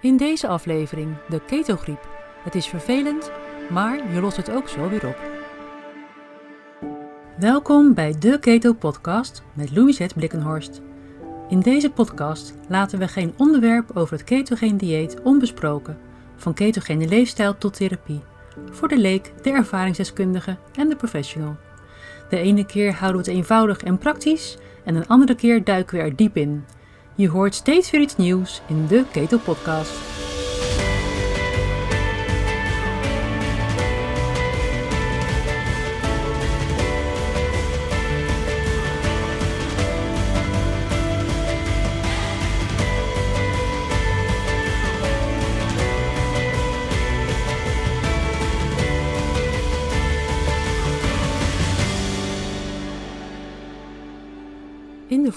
In deze aflevering de ketogriep. Het is vervelend, maar je lost het ook zo weer op. Welkom bij de Keto Podcast met Louisette Blikkenhorst. In deze podcast laten we geen onderwerp over het ketogeen dieet onbesproken, van ketogene leefstijl tot therapie, voor de leek, de ervaringsdeskundige en de professional. De ene keer houden we het eenvoudig en praktisch en een andere keer duiken we er diep in. Je hoort steeds weer iets nieuws in de Keto Podcast.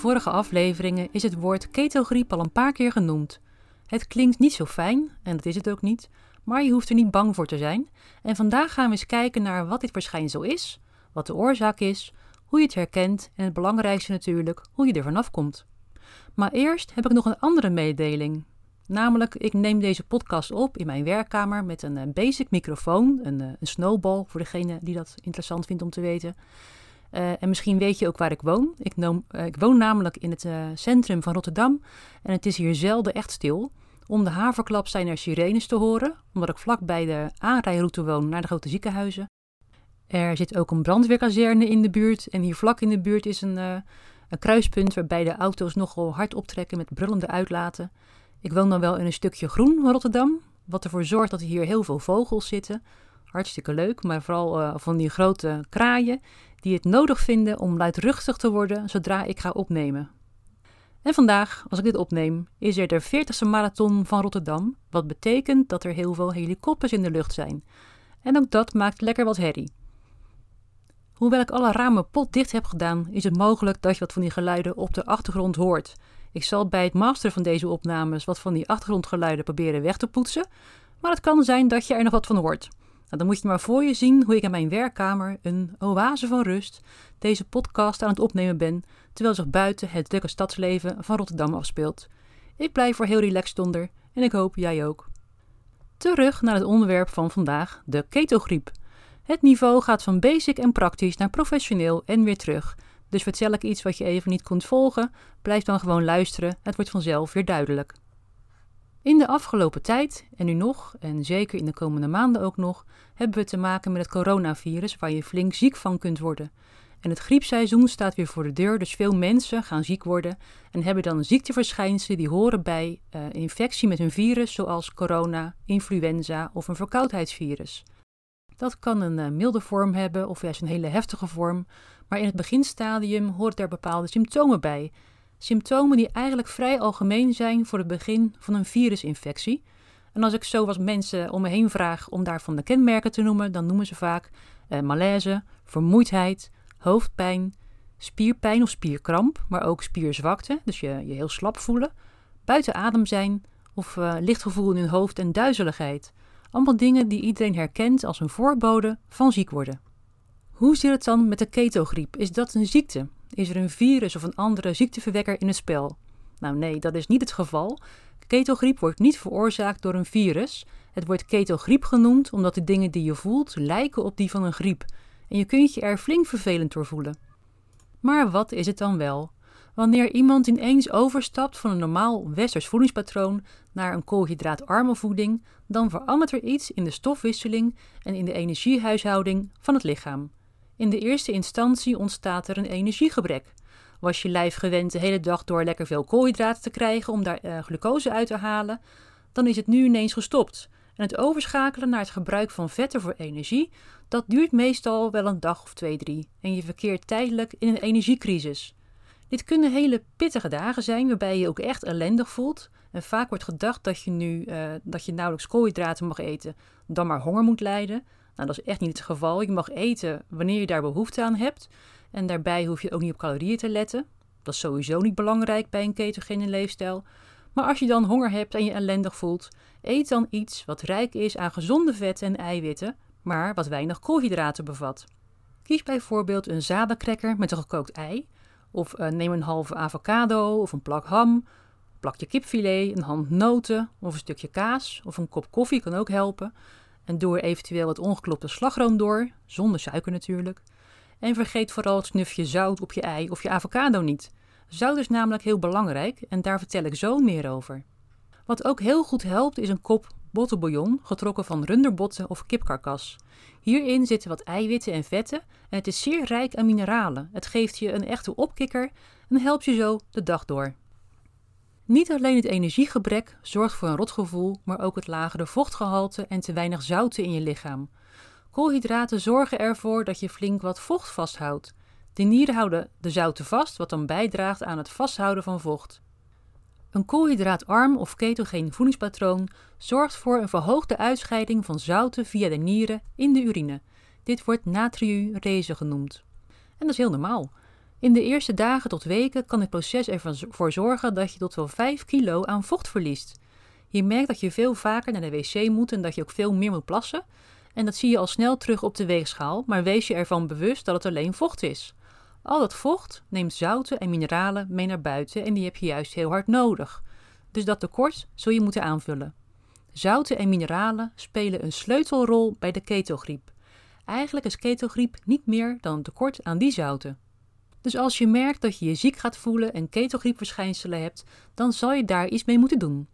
Vorige afleveringen is het woord ketogriep al een paar keer genoemd. Het klinkt niet zo fijn, en dat is het ook niet, maar je hoeft er niet bang voor te zijn. En vandaag gaan we eens kijken naar wat dit verschijnsel is, wat de oorzaak is, hoe je het herkent en het belangrijkste natuurlijk, hoe je er vanaf komt. Maar eerst heb ik nog een andere mededeling. Namelijk, ik neem deze podcast op in mijn werkkamer met een eh, basic microfoon, een, eh, een snowball voor degene die dat interessant vindt om te weten. Uh, en misschien weet je ook waar ik woon. Ik, uh, ik woon namelijk in het uh, centrum van Rotterdam en het is hier zelden echt stil. Om de haverklap zijn er sirenes te horen, omdat ik vlak bij de aanrijroute woon naar de grote ziekenhuizen. Er zit ook een brandweerkazerne in de buurt en hier vlak in de buurt is een, kruispunt waarbij de auto's nogal hard optrekken met brullende uitlaten. Ik woon dan wel in een stukje groen Rotterdam, wat ervoor zorgt dat hier heel veel vogels zitten. Hartstikke leuk, maar vooral van die grote kraaien die het nodig vinden om luidruchtig te worden zodra ik ga opnemen. En vandaag, als ik dit opneem, is er de 40ste marathon van Rotterdam, wat betekent dat er heel veel helikopters in de lucht zijn. En ook dat maakt lekker wat herrie. Hoewel ik alle ramen potdicht heb gedaan, is het mogelijk dat je wat van die geluiden op de achtergrond hoort. Ik zal bij het masteren van deze opnames wat van die achtergrondgeluiden proberen weg te poetsen, maar het kan zijn dat je er nog wat van hoort. Nou, dan moet je maar voor je zien hoe ik in mijn werkkamer, een oase van rust, deze podcast aan het opnemen ben, terwijl zich buiten het drukke stadsleven van Rotterdam afspeelt. Ik blijf er heel relaxed onder en ik hoop jij ook. Terug naar het onderwerp van vandaag, de ketogriep. Het niveau gaat van basic en praktisch naar professioneel en weer terug. Dus vertel ik iets wat je even niet kunt volgen, blijf dan gewoon luisteren, het wordt vanzelf weer duidelijk. In de afgelopen tijd, en nu nog, en zeker in de komende maanden ook nog, hebben we te maken met het coronavirus waar je flink ziek van kunt worden. En het griepseizoen staat weer voor de deur, dus veel mensen gaan ziek worden en hebben dan ziekteverschijnselen die horen bij uh, infectie met een virus zoals corona, influenza of een verkoudheidsvirus. Dat kan een uh, milde vorm hebben of juist een hele heftige vorm, maar in het beginstadium horen er bepaalde symptomen bij Symptomen die eigenlijk vrij algemeen zijn voor het begin van een virusinfectie. En als ik zo wat mensen om me heen vraag om daarvan de kenmerken te noemen, dan noemen ze vaak eh, malaise, vermoeidheid, hoofdpijn, spierpijn of spierkramp, maar ook spierzwakte, dus je je heel slap voelen, buiten adem zijn of lichtgevoel in hun hoofd en duizeligheid. Allemaal dingen die iedereen herkent als een voorbode van ziek worden. Hoe zit het dan met de ketogriep? Is dat een ziekte? Is er een virus of een andere ziekteverwekker in het spel? Nou nee, dat is niet het geval. Ketogriep wordt niet veroorzaakt door een virus. Het wordt ketogriep genoemd omdat de dingen die je voelt lijken op die van een griep. En je kunt je er flink vervelend door voelen. Maar wat is het dan wel? Wanneer iemand ineens overstapt van een normaal westers voedingspatroon naar een koolhydraatarme voeding, dan verandert er iets in de stofwisseling en in de energiehuishouding van het lichaam. In de eerste instantie ontstaat er een energiegebrek. Was je lijf gewend de hele dag door lekker veel koolhydraten te krijgen om daar uh, glucose uit te halen, dan is het nu ineens gestopt. En het overschakelen naar het gebruik van vetten voor energie, dat duurt meestal wel een dag of twee, drie. En je verkeert tijdelijk in een energiecrisis. Dit kunnen hele pittige dagen zijn, waarbij je ook echt ellendig voelt. En vaak wordt gedacht dat je nu uh, dat je nauwelijks koolhydraten mag eten, dan maar honger moet lijden. Nou, dat is echt niet het geval. Je mag eten wanneer je daar behoefte aan hebt. En daarbij hoef je ook niet op calorieën te letten. Dat is sowieso niet belangrijk bij een ketogene leefstijl. Maar als je dan honger hebt en je ellendig voelt, eet dan iets wat rijk is aan gezonde vetten en eiwitten, maar wat weinig koolhydraten bevat. Kies bijvoorbeeld een zadencracker met een gekookt ei, of uh, neem een halve avocado of een plak ham, plakje kipfilet, een hand noten of een stukje kaas of een kop koffie kan ook helpen. En doe eventueel het ongeklopte slagroom door, zonder suiker natuurlijk. En vergeet vooral het snufje zout op je ei of je avocado niet. Zout is namelijk heel belangrijk en daar vertel ik zo meer over. Wat ook heel goed helpt is een kop bottenbouillon getrokken van runderbotten of kipkarkas. Hierin zitten wat eiwitten en vetten en het is zeer rijk aan mineralen. Het geeft je een echte opkikker en helpt je zo de dag door. Niet alleen het energiegebrek zorgt voor een rotgevoel, maar ook het lagere vochtgehalte en te weinig zouten in je lichaam. Koolhydraten zorgen ervoor dat je flink wat vocht vasthoudt. De nieren houden de zouten vast, wat dan bijdraagt aan het vasthouden van vocht. Een koolhydraatarm of ketogeen voedingspatroon zorgt voor een verhoogde uitscheiding van zouten via de nieren in de urine. Dit wordt natriurese genoemd. En dat is heel normaal. In de eerste dagen tot weken kan het proces ervoor zorgen dat je tot wel 5 kilo aan vocht verliest. Je merkt dat je veel vaker naar de wc moet en dat je ook veel meer moet plassen. En dat zie je al snel terug op de weegschaal, maar wees je ervan bewust dat het alleen vocht is. Al dat vocht neemt zouten en mineralen mee naar buiten en die heb je juist heel hard nodig. Dus dat tekort zul je moeten aanvullen. Zouten en mineralen spelen een sleutelrol bij de ketogriep. Eigenlijk is ketogriep niet meer dan een tekort aan die zouten. Dus als je merkt dat je je ziek gaat voelen en ketogriepverschijnselen hebt, dan zal je daar iets mee moeten doen.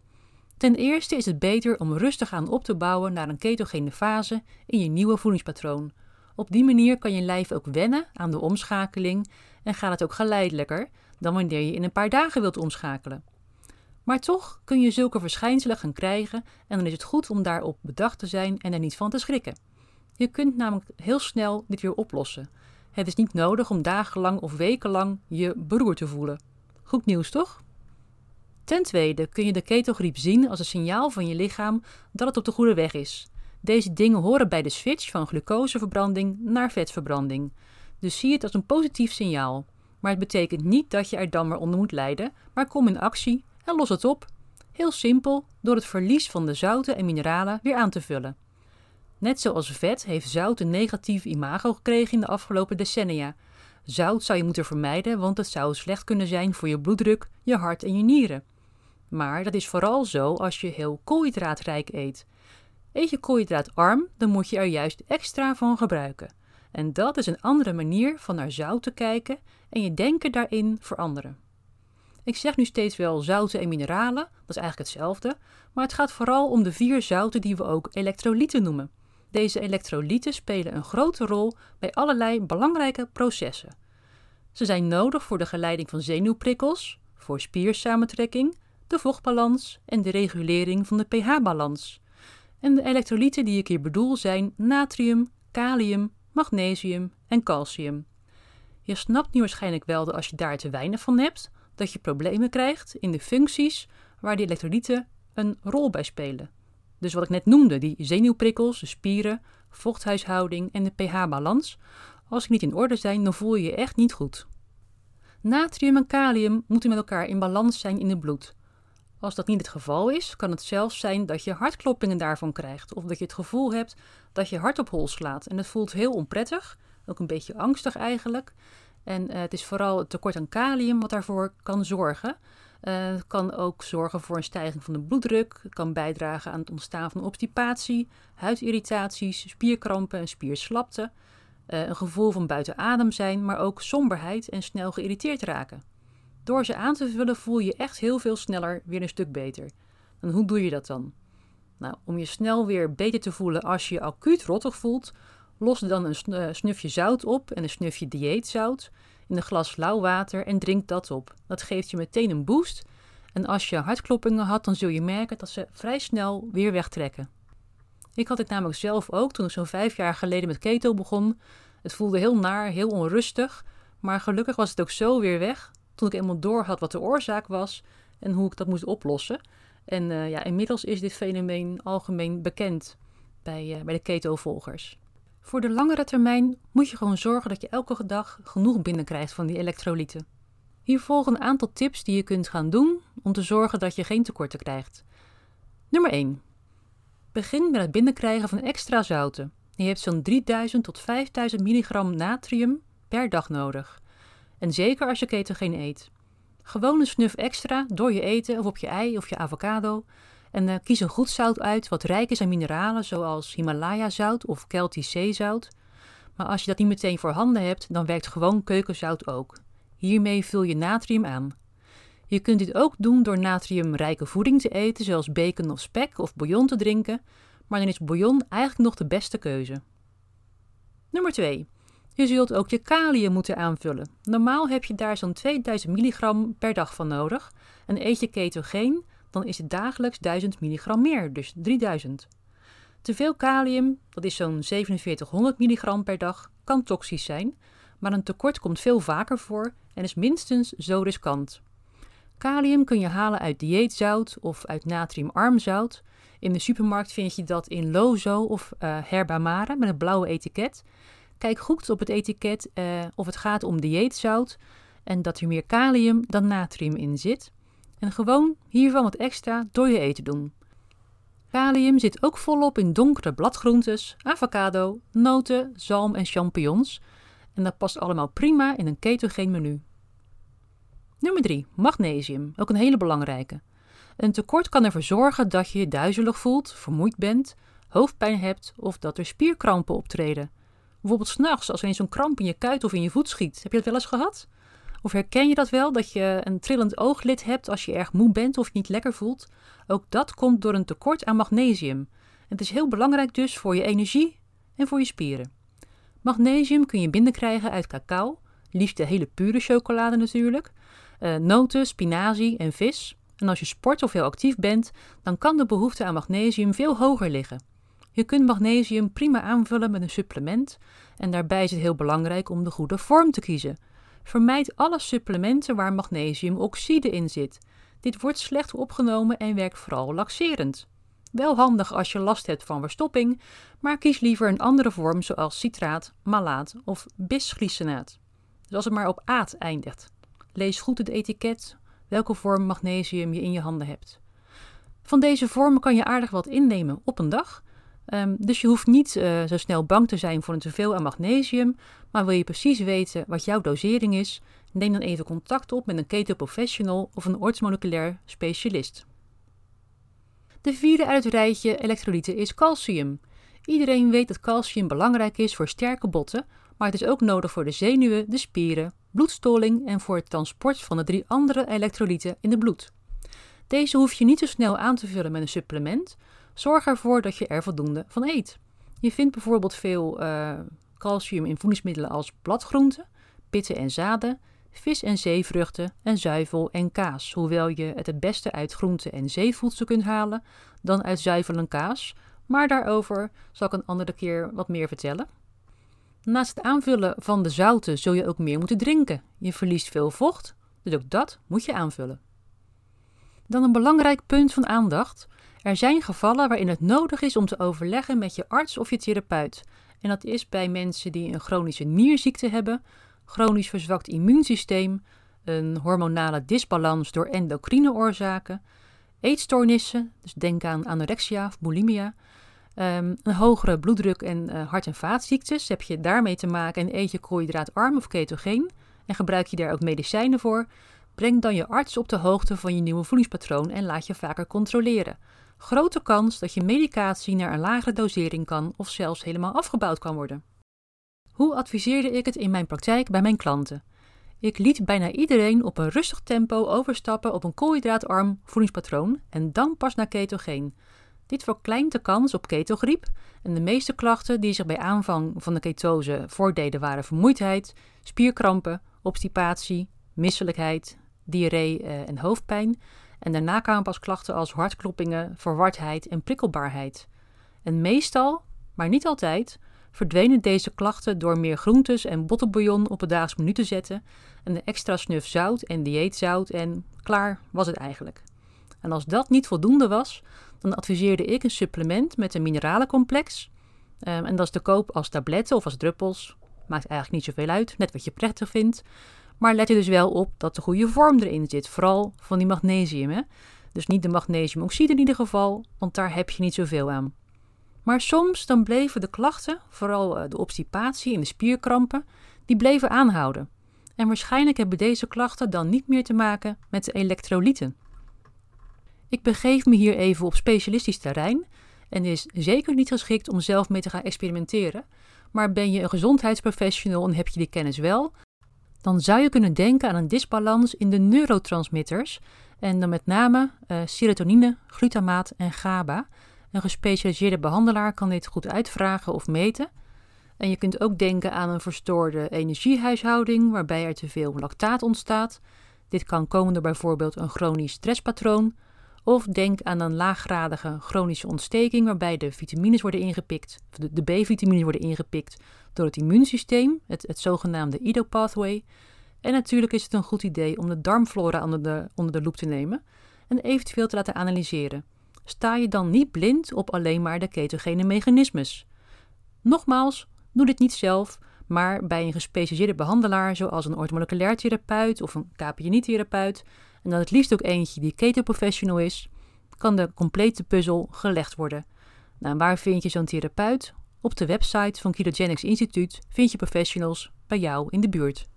Ten eerste is het beter om rustig aan op te bouwen naar een ketogene fase in je nieuwe voedingspatroon. Op die manier kan je lijf ook wennen aan de omschakeling en gaat het ook geleidelijker dan wanneer je in een paar dagen wilt omschakelen. Maar toch kun je zulke verschijnselen gaan krijgen en dan is het goed om daarop bedacht te zijn en er niet van te schrikken. Je kunt namelijk heel snel dit weer oplossen. Het is niet nodig om dagenlang of wekenlang je beroerd te voelen. Goed nieuws toch? Ten tweede kun je de ketogriep zien als een signaal van je lichaam dat het op de goede weg is. Deze dingen horen bij de switch van glucoseverbranding naar vetverbranding. Dus zie het als een positief signaal. Maar het betekent niet dat je er dan maar onder moet lijden, maar kom in actie en los het op. Heel simpel, door het verlies van de zouten en mineralen weer aan te vullen. Net zoals vet heeft zout een negatief imago gekregen in de afgelopen decennia. Zout zou je moeten vermijden, want het zou slecht kunnen zijn voor je bloeddruk, je hart en je nieren. Maar dat is vooral zo als je heel koolhydraatrijk eet. Eet je koolhydraatarm, dan moet je er juist extra van gebruiken. En dat is een andere manier van naar zout te kijken en je denken daarin veranderen. Ik zeg nu steeds wel zouten en mineralen, dat is eigenlijk hetzelfde, maar het gaat vooral om de vier zouten die we ook elektrolyten noemen. Deze elektrolyten spelen een grote rol bij allerlei belangrijke processen. Ze zijn nodig voor de geleiding van zenuwprikkels, voor spiersamentrekking, de vochtbalans en de regulering van de pH-balans. En de elektrolyten die ik hier bedoel zijn natrium, kalium, magnesium en calcium. Je snapt nu waarschijnlijk wel dat als je daar te weinig van hebt, dat je problemen krijgt in de functies waar die elektrolyten een rol bij spelen. Dus wat ik net noemde, die zenuwprikkels, de spieren, vochthuishouding en de pH-balans. Als die niet in orde zijn, dan voel je je echt niet goed. Natrium en kalium moeten met elkaar in balans zijn in het bloed. Als dat niet het geval is, kan het zelfs zijn dat je hartkloppingen daarvan krijgt, of dat je het gevoel hebt dat je hart op hol slaat. En het voelt heel onprettig, ook een beetje angstig eigenlijk. En uh, het is vooral het tekort aan kalium wat daarvoor kan zorgen. Het kan ook zorgen voor een stijging van de bloeddruk, kan bijdragen aan het ontstaan van obstipatie, huidirritaties, spierkrampen en spierslapte, uh, een gevoel van buiten adem zijn, maar ook somberheid en snel geïrriteerd raken. Door ze aan te vullen voel je echt heel veel sneller weer een stuk beter. En hoe doe je dat dan? Nou, om je snel weer beter te voelen als je je acuut rottig voelt, los dan een eh, snufje zout op en een snufje dieetzout in een glas lauw water en drink dat op. Dat geeft je meteen een boost. En als je hartkloppingen had, dan zul je merken dat ze vrij snel weer wegtrekken. Ik had dit namelijk zelf ook toen ik zo'n vijf jaar geleden met keto begon. Het voelde heel naar, heel onrustig. Maar gelukkig was het ook zo weer weg toen ik eenmaal door had wat de oorzaak was en hoe ik dat moest oplossen. En uh, ja, inmiddels is dit fenomeen algemeen bekend bij, uh, bij de keto-volgers. Voor de langere termijn moet je gewoon zorgen dat je elke dag genoeg binnenkrijgt van die elektrolyten. Hier volgen een aantal tips die je kunt gaan doen om te zorgen dat je geen tekorten krijgt. Nummer 1. Begin met het binnenkrijgen van extra zouten. Je hebt zo'n 3000 tot 5000 milligram natrium per dag nodig. En zeker als je ketogeen eet. Gewoon een snuf extra door je eten of op je ei of je avocado. En uh, kies een goed zout uit wat rijk is aan mineralen zoals Himalaya-zout of Keltisch zeezout. Maar als je dat niet meteen voorhanden hebt, dan werkt gewoon keukenzout ook. Hiermee vul je natrium aan. Je kunt dit ook doen door natriumrijke voeding te eten, zoals bacon of spek of bouillon te drinken, maar dan is bouillon eigenlijk nog de beste keuze. Nummer 2. Je zult ook je kalium moeten aanvullen. Normaal heb je daar zo'n 2000 milligram per dag van nodig. En eet je ketogeen, dan is het dagelijks 1000 milligram meer, dus 3000. Te veel kalium, dat is zo'n 4700 milligram per dag, kan toxisch zijn, maar een tekort komt veel vaker voor en is minstens zo riskant. Kalium kun je halen uit dieetzout of uit natriumarm zout. In de supermarkt vind je dat in Lozo of uh, Herbamare met een blauwe etiket. Kijk goed op het etiket uh, of het gaat om dieetzout en dat er meer kalium dan natrium in zit. En gewoon hiervan wat extra door je eten doen. Kalium zit ook volop in donkere bladgroentes, avocado, noten, zalm en champignons. En dat past allemaal prima in een ketogeen menu. Nummer 3. Magnesium, ook een hele belangrijke. Een tekort kan ervoor zorgen dat je je duizelig voelt, vermoeid bent, hoofdpijn hebt of dat er spierkrampen optreden. Bijvoorbeeld s'nachts als er eens zo'n kramp in je kuit of in je voet schiet. Heb je dat wel eens gehad? Of herken je dat wel, dat je een trillend ooglid hebt als je erg moe bent of je niet lekker voelt? Ook dat komt door een tekort aan magnesium. Het is heel belangrijk dus voor je energie en voor je spieren. Magnesium kun je binnenkrijgen uit cacao, liefst de hele pure chocolade natuurlijk, uh, noten, spinazie en vis. En als je sport of heel actief bent, dan kan de behoefte aan magnesium veel hoger liggen. Je kunt magnesium prima aanvullen met een supplement en daarbij is het heel belangrijk om de goede vorm te kiezen. Vermijd alle supplementen waar magnesiumoxide in zit. Dit wordt slecht opgenomen en werkt vooral laxerend. Wel handig als je last hebt van verstopping, maar kies liever een andere vorm zoals citraat, malaat of bisglycinaat. Dus als het maar op aat eindigt. Lees goed het etiket, welke vorm magnesium je in je handen hebt. Van deze vormen kan je aardig wat innemen op een dag. Um, dus je hoeft niet uh, zo snel bang te zijn voor een teveel aan magnesium. Maar wil je precies weten wat jouw dosering is, neem dan even contact op met een keto professional of een ortsmoleculair specialist. De vierde uit het rijtje elektrolyten is calcium. Iedereen weet dat calcium belangrijk is voor sterke botten, maar het is ook nodig voor de zenuwen, de spieren, bloedstolling en voor het transport van de drie andere elektrolyten in het bloed. Deze hoef je niet zo snel aan te vullen met een supplement. Zorg ervoor dat je er voldoende van eet. Je vindt bijvoorbeeld veel uh, calcium in voedingsmiddelen als bladgroenten, pitten en zaden, vis en zeevruchten en zuivel en kaas. Hoewel je het het beste uit groenten en zeevoedsel kunt halen dan uit zuivel en kaas. Maar daarover zal ik een andere keer wat meer vertellen. Naast het aanvullen van de zouten zul je ook meer moeten drinken. Je verliest veel vocht, dus ook dat moet je aanvullen. Dan een belangrijk punt van aandacht. Er zijn gevallen waarin het nodig is om te overleggen met je arts of je therapeut. En dat is bij mensen die een chronische nierziekte hebben, chronisch verzwakt immuunsysteem, een hormonale disbalans door endocrine oorzaken, eetstoornissen, dus denk aan anorexia of bulimia, um, een hogere bloeddruk en uh, hart- en vaatziektes. Heb je daarmee te maken en eet je koolhydraatarm of ketogeen en gebruik je daar ook medicijnen voor, breng dan je arts op de hoogte van je nieuwe voedingspatroon en laat je vaker controleren. Grote kans dat je medicatie naar een lagere dosering kan of zelfs helemaal afgebouwd kan worden. Hoe adviseerde ik het in mijn praktijk bij mijn klanten? Ik liet bijna iedereen op een rustig tempo overstappen op een koolhydraatarm voedingspatroon en dan pas naar ketogeen. Dit verkleint de kans op ketogriep en de meeste klachten die zich bij aanvang van de ketose voordeden waren vermoeidheid, spierkrampen, obstipatie, misselijkheid, diarree eh, en hoofdpijn. En daarna kwamen pas klachten als hartkloppingen, verwardheid en prikkelbaarheid. En meestal, maar niet altijd, verdwenen deze klachten door meer groentes en bottenbouillon op het daags menu te zetten en een extra snuf zout en dieetzout en klaar was het eigenlijk. En als dat niet voldoende was, dan adviseerde ik een supplement met een mineralencomplex. Um, en dat is te koop als tabletten of als druppels. Maakt eigenlijk niet zoveel uit, net wat je prettig vindt. Maar let er dus wel op dat de goede vorm erin zit, vooral van die magnesium. Hè? Dus niet de magnesiumoxide in ieder geval, want daar heb je niet zoveel aan. Maar soms dan bleven de klachten, vooral eh, de obstipatie en de spierkrampen, die bleven aanhouden. En waarschijnlijk hebben deze klachten dan niet meer te maken met de elektrolyten. Ik begeef me hier even op specialistisch terrein en is zeker niet geschikt om zelf mee te gaan experimenteren. Maar ben je een gezondheidsprofessional en heb je die kennis wel, dan zou je kunnen denken aan een disbalans in de neurotransmitters en dan met name uh, serotonine, glutamaat en GABA. Een gespecialiseerde behandelaar kan dit goed uitvragen of meten. En je kunt ook denken aan een verstoorde energiehuishouding waarbij er te veel lactaat ontstaat. Dit kan komen door bijvoorbeeld een chronisch stresspatroon. Of denk aan een laaggradige chronische ontsteking waarbij de vitamines worden ingepikt, de, B-vitamines worden ingepikt door het immuunsysteem, het, het zogenaamde IDO-pathway. En natuurlijk is het een goed idee om de darmflora onder de, onder de loep te nemen en eventueel te laten analyseren. Sta je dan niet blind op alleen maar de ketogene mechanismes? Nogmaals, doe dit niet zelf, maar bij een gespecialiseerde behandelaar zoals een orthomoleculair therapeut of een KPNI-therapeut, en dan het liefst ook eentje die keto-professional is, kan de complete puzzel gelegd worden. Nou, waar vind je zo'n therapeut? Op de website van Ketogenics Instituut vind je professionals bij jou in de buurt.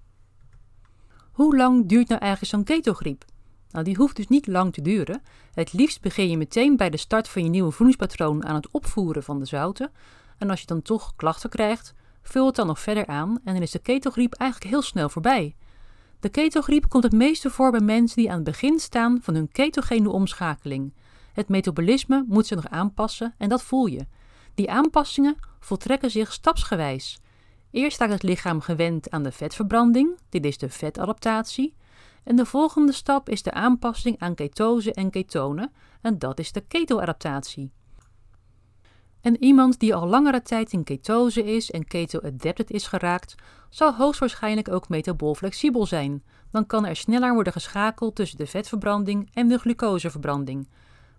Hoe lang duurt nou eigenlijk zo'n ketogriep? Nou, die hoeft dus niet lang te duren. Het liefst begin je meteen bij de start van je nieuwe voedingspatroon aan het opvoeren van de zouten. En als je dan toch klachten krijgt, vul het dan nog verder aan en dan is de ketogriep eigenlijk heel snel voorbij. De ketogriep komt het meeste voor bij mensen die aan het begin staan van hun ketogene omschakeling. Het metabolisme moet zich nog aanpassen en dat voel je. Die aanpassingen voltrekken zich stapsgewijs. Eerst staat het lichaam gewend aan de vetverbranding, dit is de vetadaptatie. En de volgende stap is de aanpassing aan ketose en ketonen, en dat is de ketoadaptatie. En iemand die al langere tijd in ketose is en keto-adapted is geraakt, zal hoogstwaarschijnlijk ook metabool flexibel zijn. Dan kan er sneller worden geschakeld tussen de vetverbranding en de glucoseverbranding.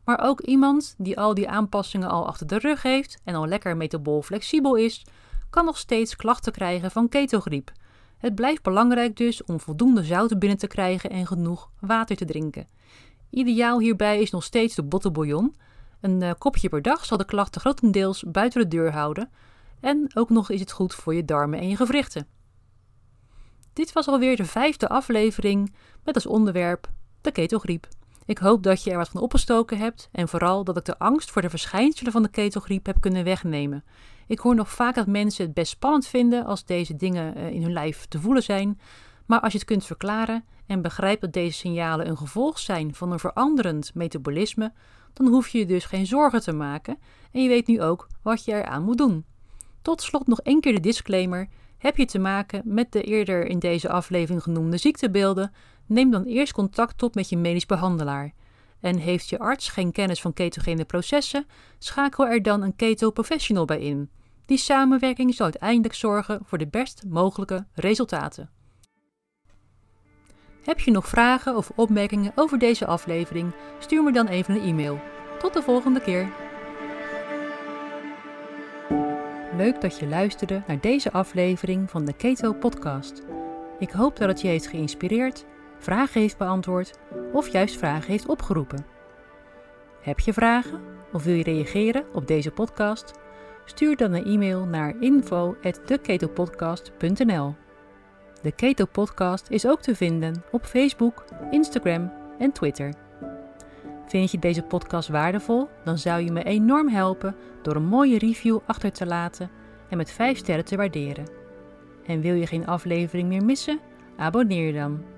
Maar ook iemand die al die aanpassingen al achter de rug heeft en al lekker metabool flexibel is, kan nog steeds klachten krijgen van ketogriep. Het blijft belangrijk dus om voldoende zouten binnen te krijgen en genoeg water te drinken. Ideaal hierbij is nog steeds de bottelbouillon. Een uh, kopje per dag zal de klachten grotendeels buiten de deur houden. En ook nog is het goed voor je darmen en je gewrichten. Dit was alweer de vijfde aflevering met als onderwerp de ketogriep. Ik hoop dat je er wat van opgestoken hebt en vooral dat ik de angst voor de verschijnselen van de ketogriep heb kunnen wegnemen. Ik hoor nog vaak dat mensen het best spannend vinden als deze dingen eh, in hun lijf te voelen zijn. Maar als je het kunt verklaren en begrijpt dat deze signalen een gevolg zijn van een veranderend metabolisme, dan hoef je je dus geen zorgen te maken en je weet nu ook wat je eraan moet doen. Tot slot nog één keer de disclaimer. Heb je te maken met de eerder in deze aflevering genoemde ziektebeelden, neem dan eerst contact op met je medisch behandelaar. En heeft je arts geen kennis van ketogene processen, schakel er dan een keto-professional bij in. Die samenwerking zal uiteindelijk zorgen voor de best mogelijke resultaten. Heb je nog vragen of opmerkingen over deze aflevering? Stuur me dan even een e-mail. Tot de volgende keer. Leuk dat je luisterde naar deze aflevering van de Keto Podcast. Ik hoop dat het je heeft geïnspireerd, vragen heeft beantwoord of juist vragen heeft opgeroepen. Heb je vragen of wil je reageren op deze podcast? Stuur dan een e-mail naar info@theketopodcast.nl. De Keto Podcast is ook te vinden op Facebook, Instagram en Twitter. Vind je deze podcast waardevol? Dan zou je me enorm helpen door een mooie review achter te laten en met 5 sterren te waarderen. En wil je geen aflevering meer missen? Abonneer dan.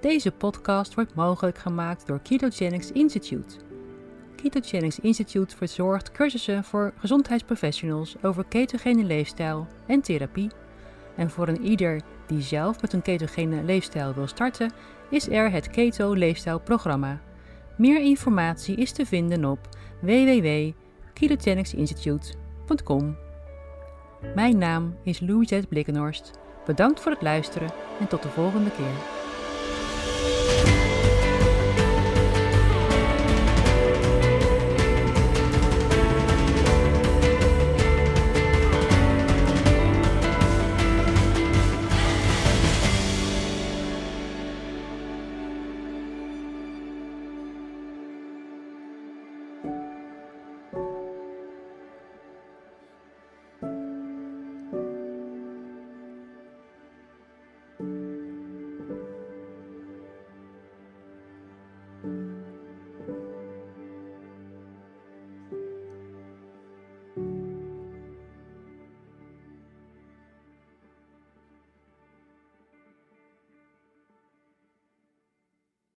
Deze podcast wordt mogelijk gemaakt door Ketogenics Institute. Ketogenics Institute verzorgt cursussen voor gezondheidsprofessionals over ketogene leefstijl en therapie. En voor een ieder die zelf met een ketogene leefstijl wil starten, is er het Keto Leefstijlprogramma. Meer informatie is te vinden op www.ketogenicsinstitute.com. Mijn naam is Louisette Blikkenhorst. Bedankt voor het luisteren en tot de volgende keer.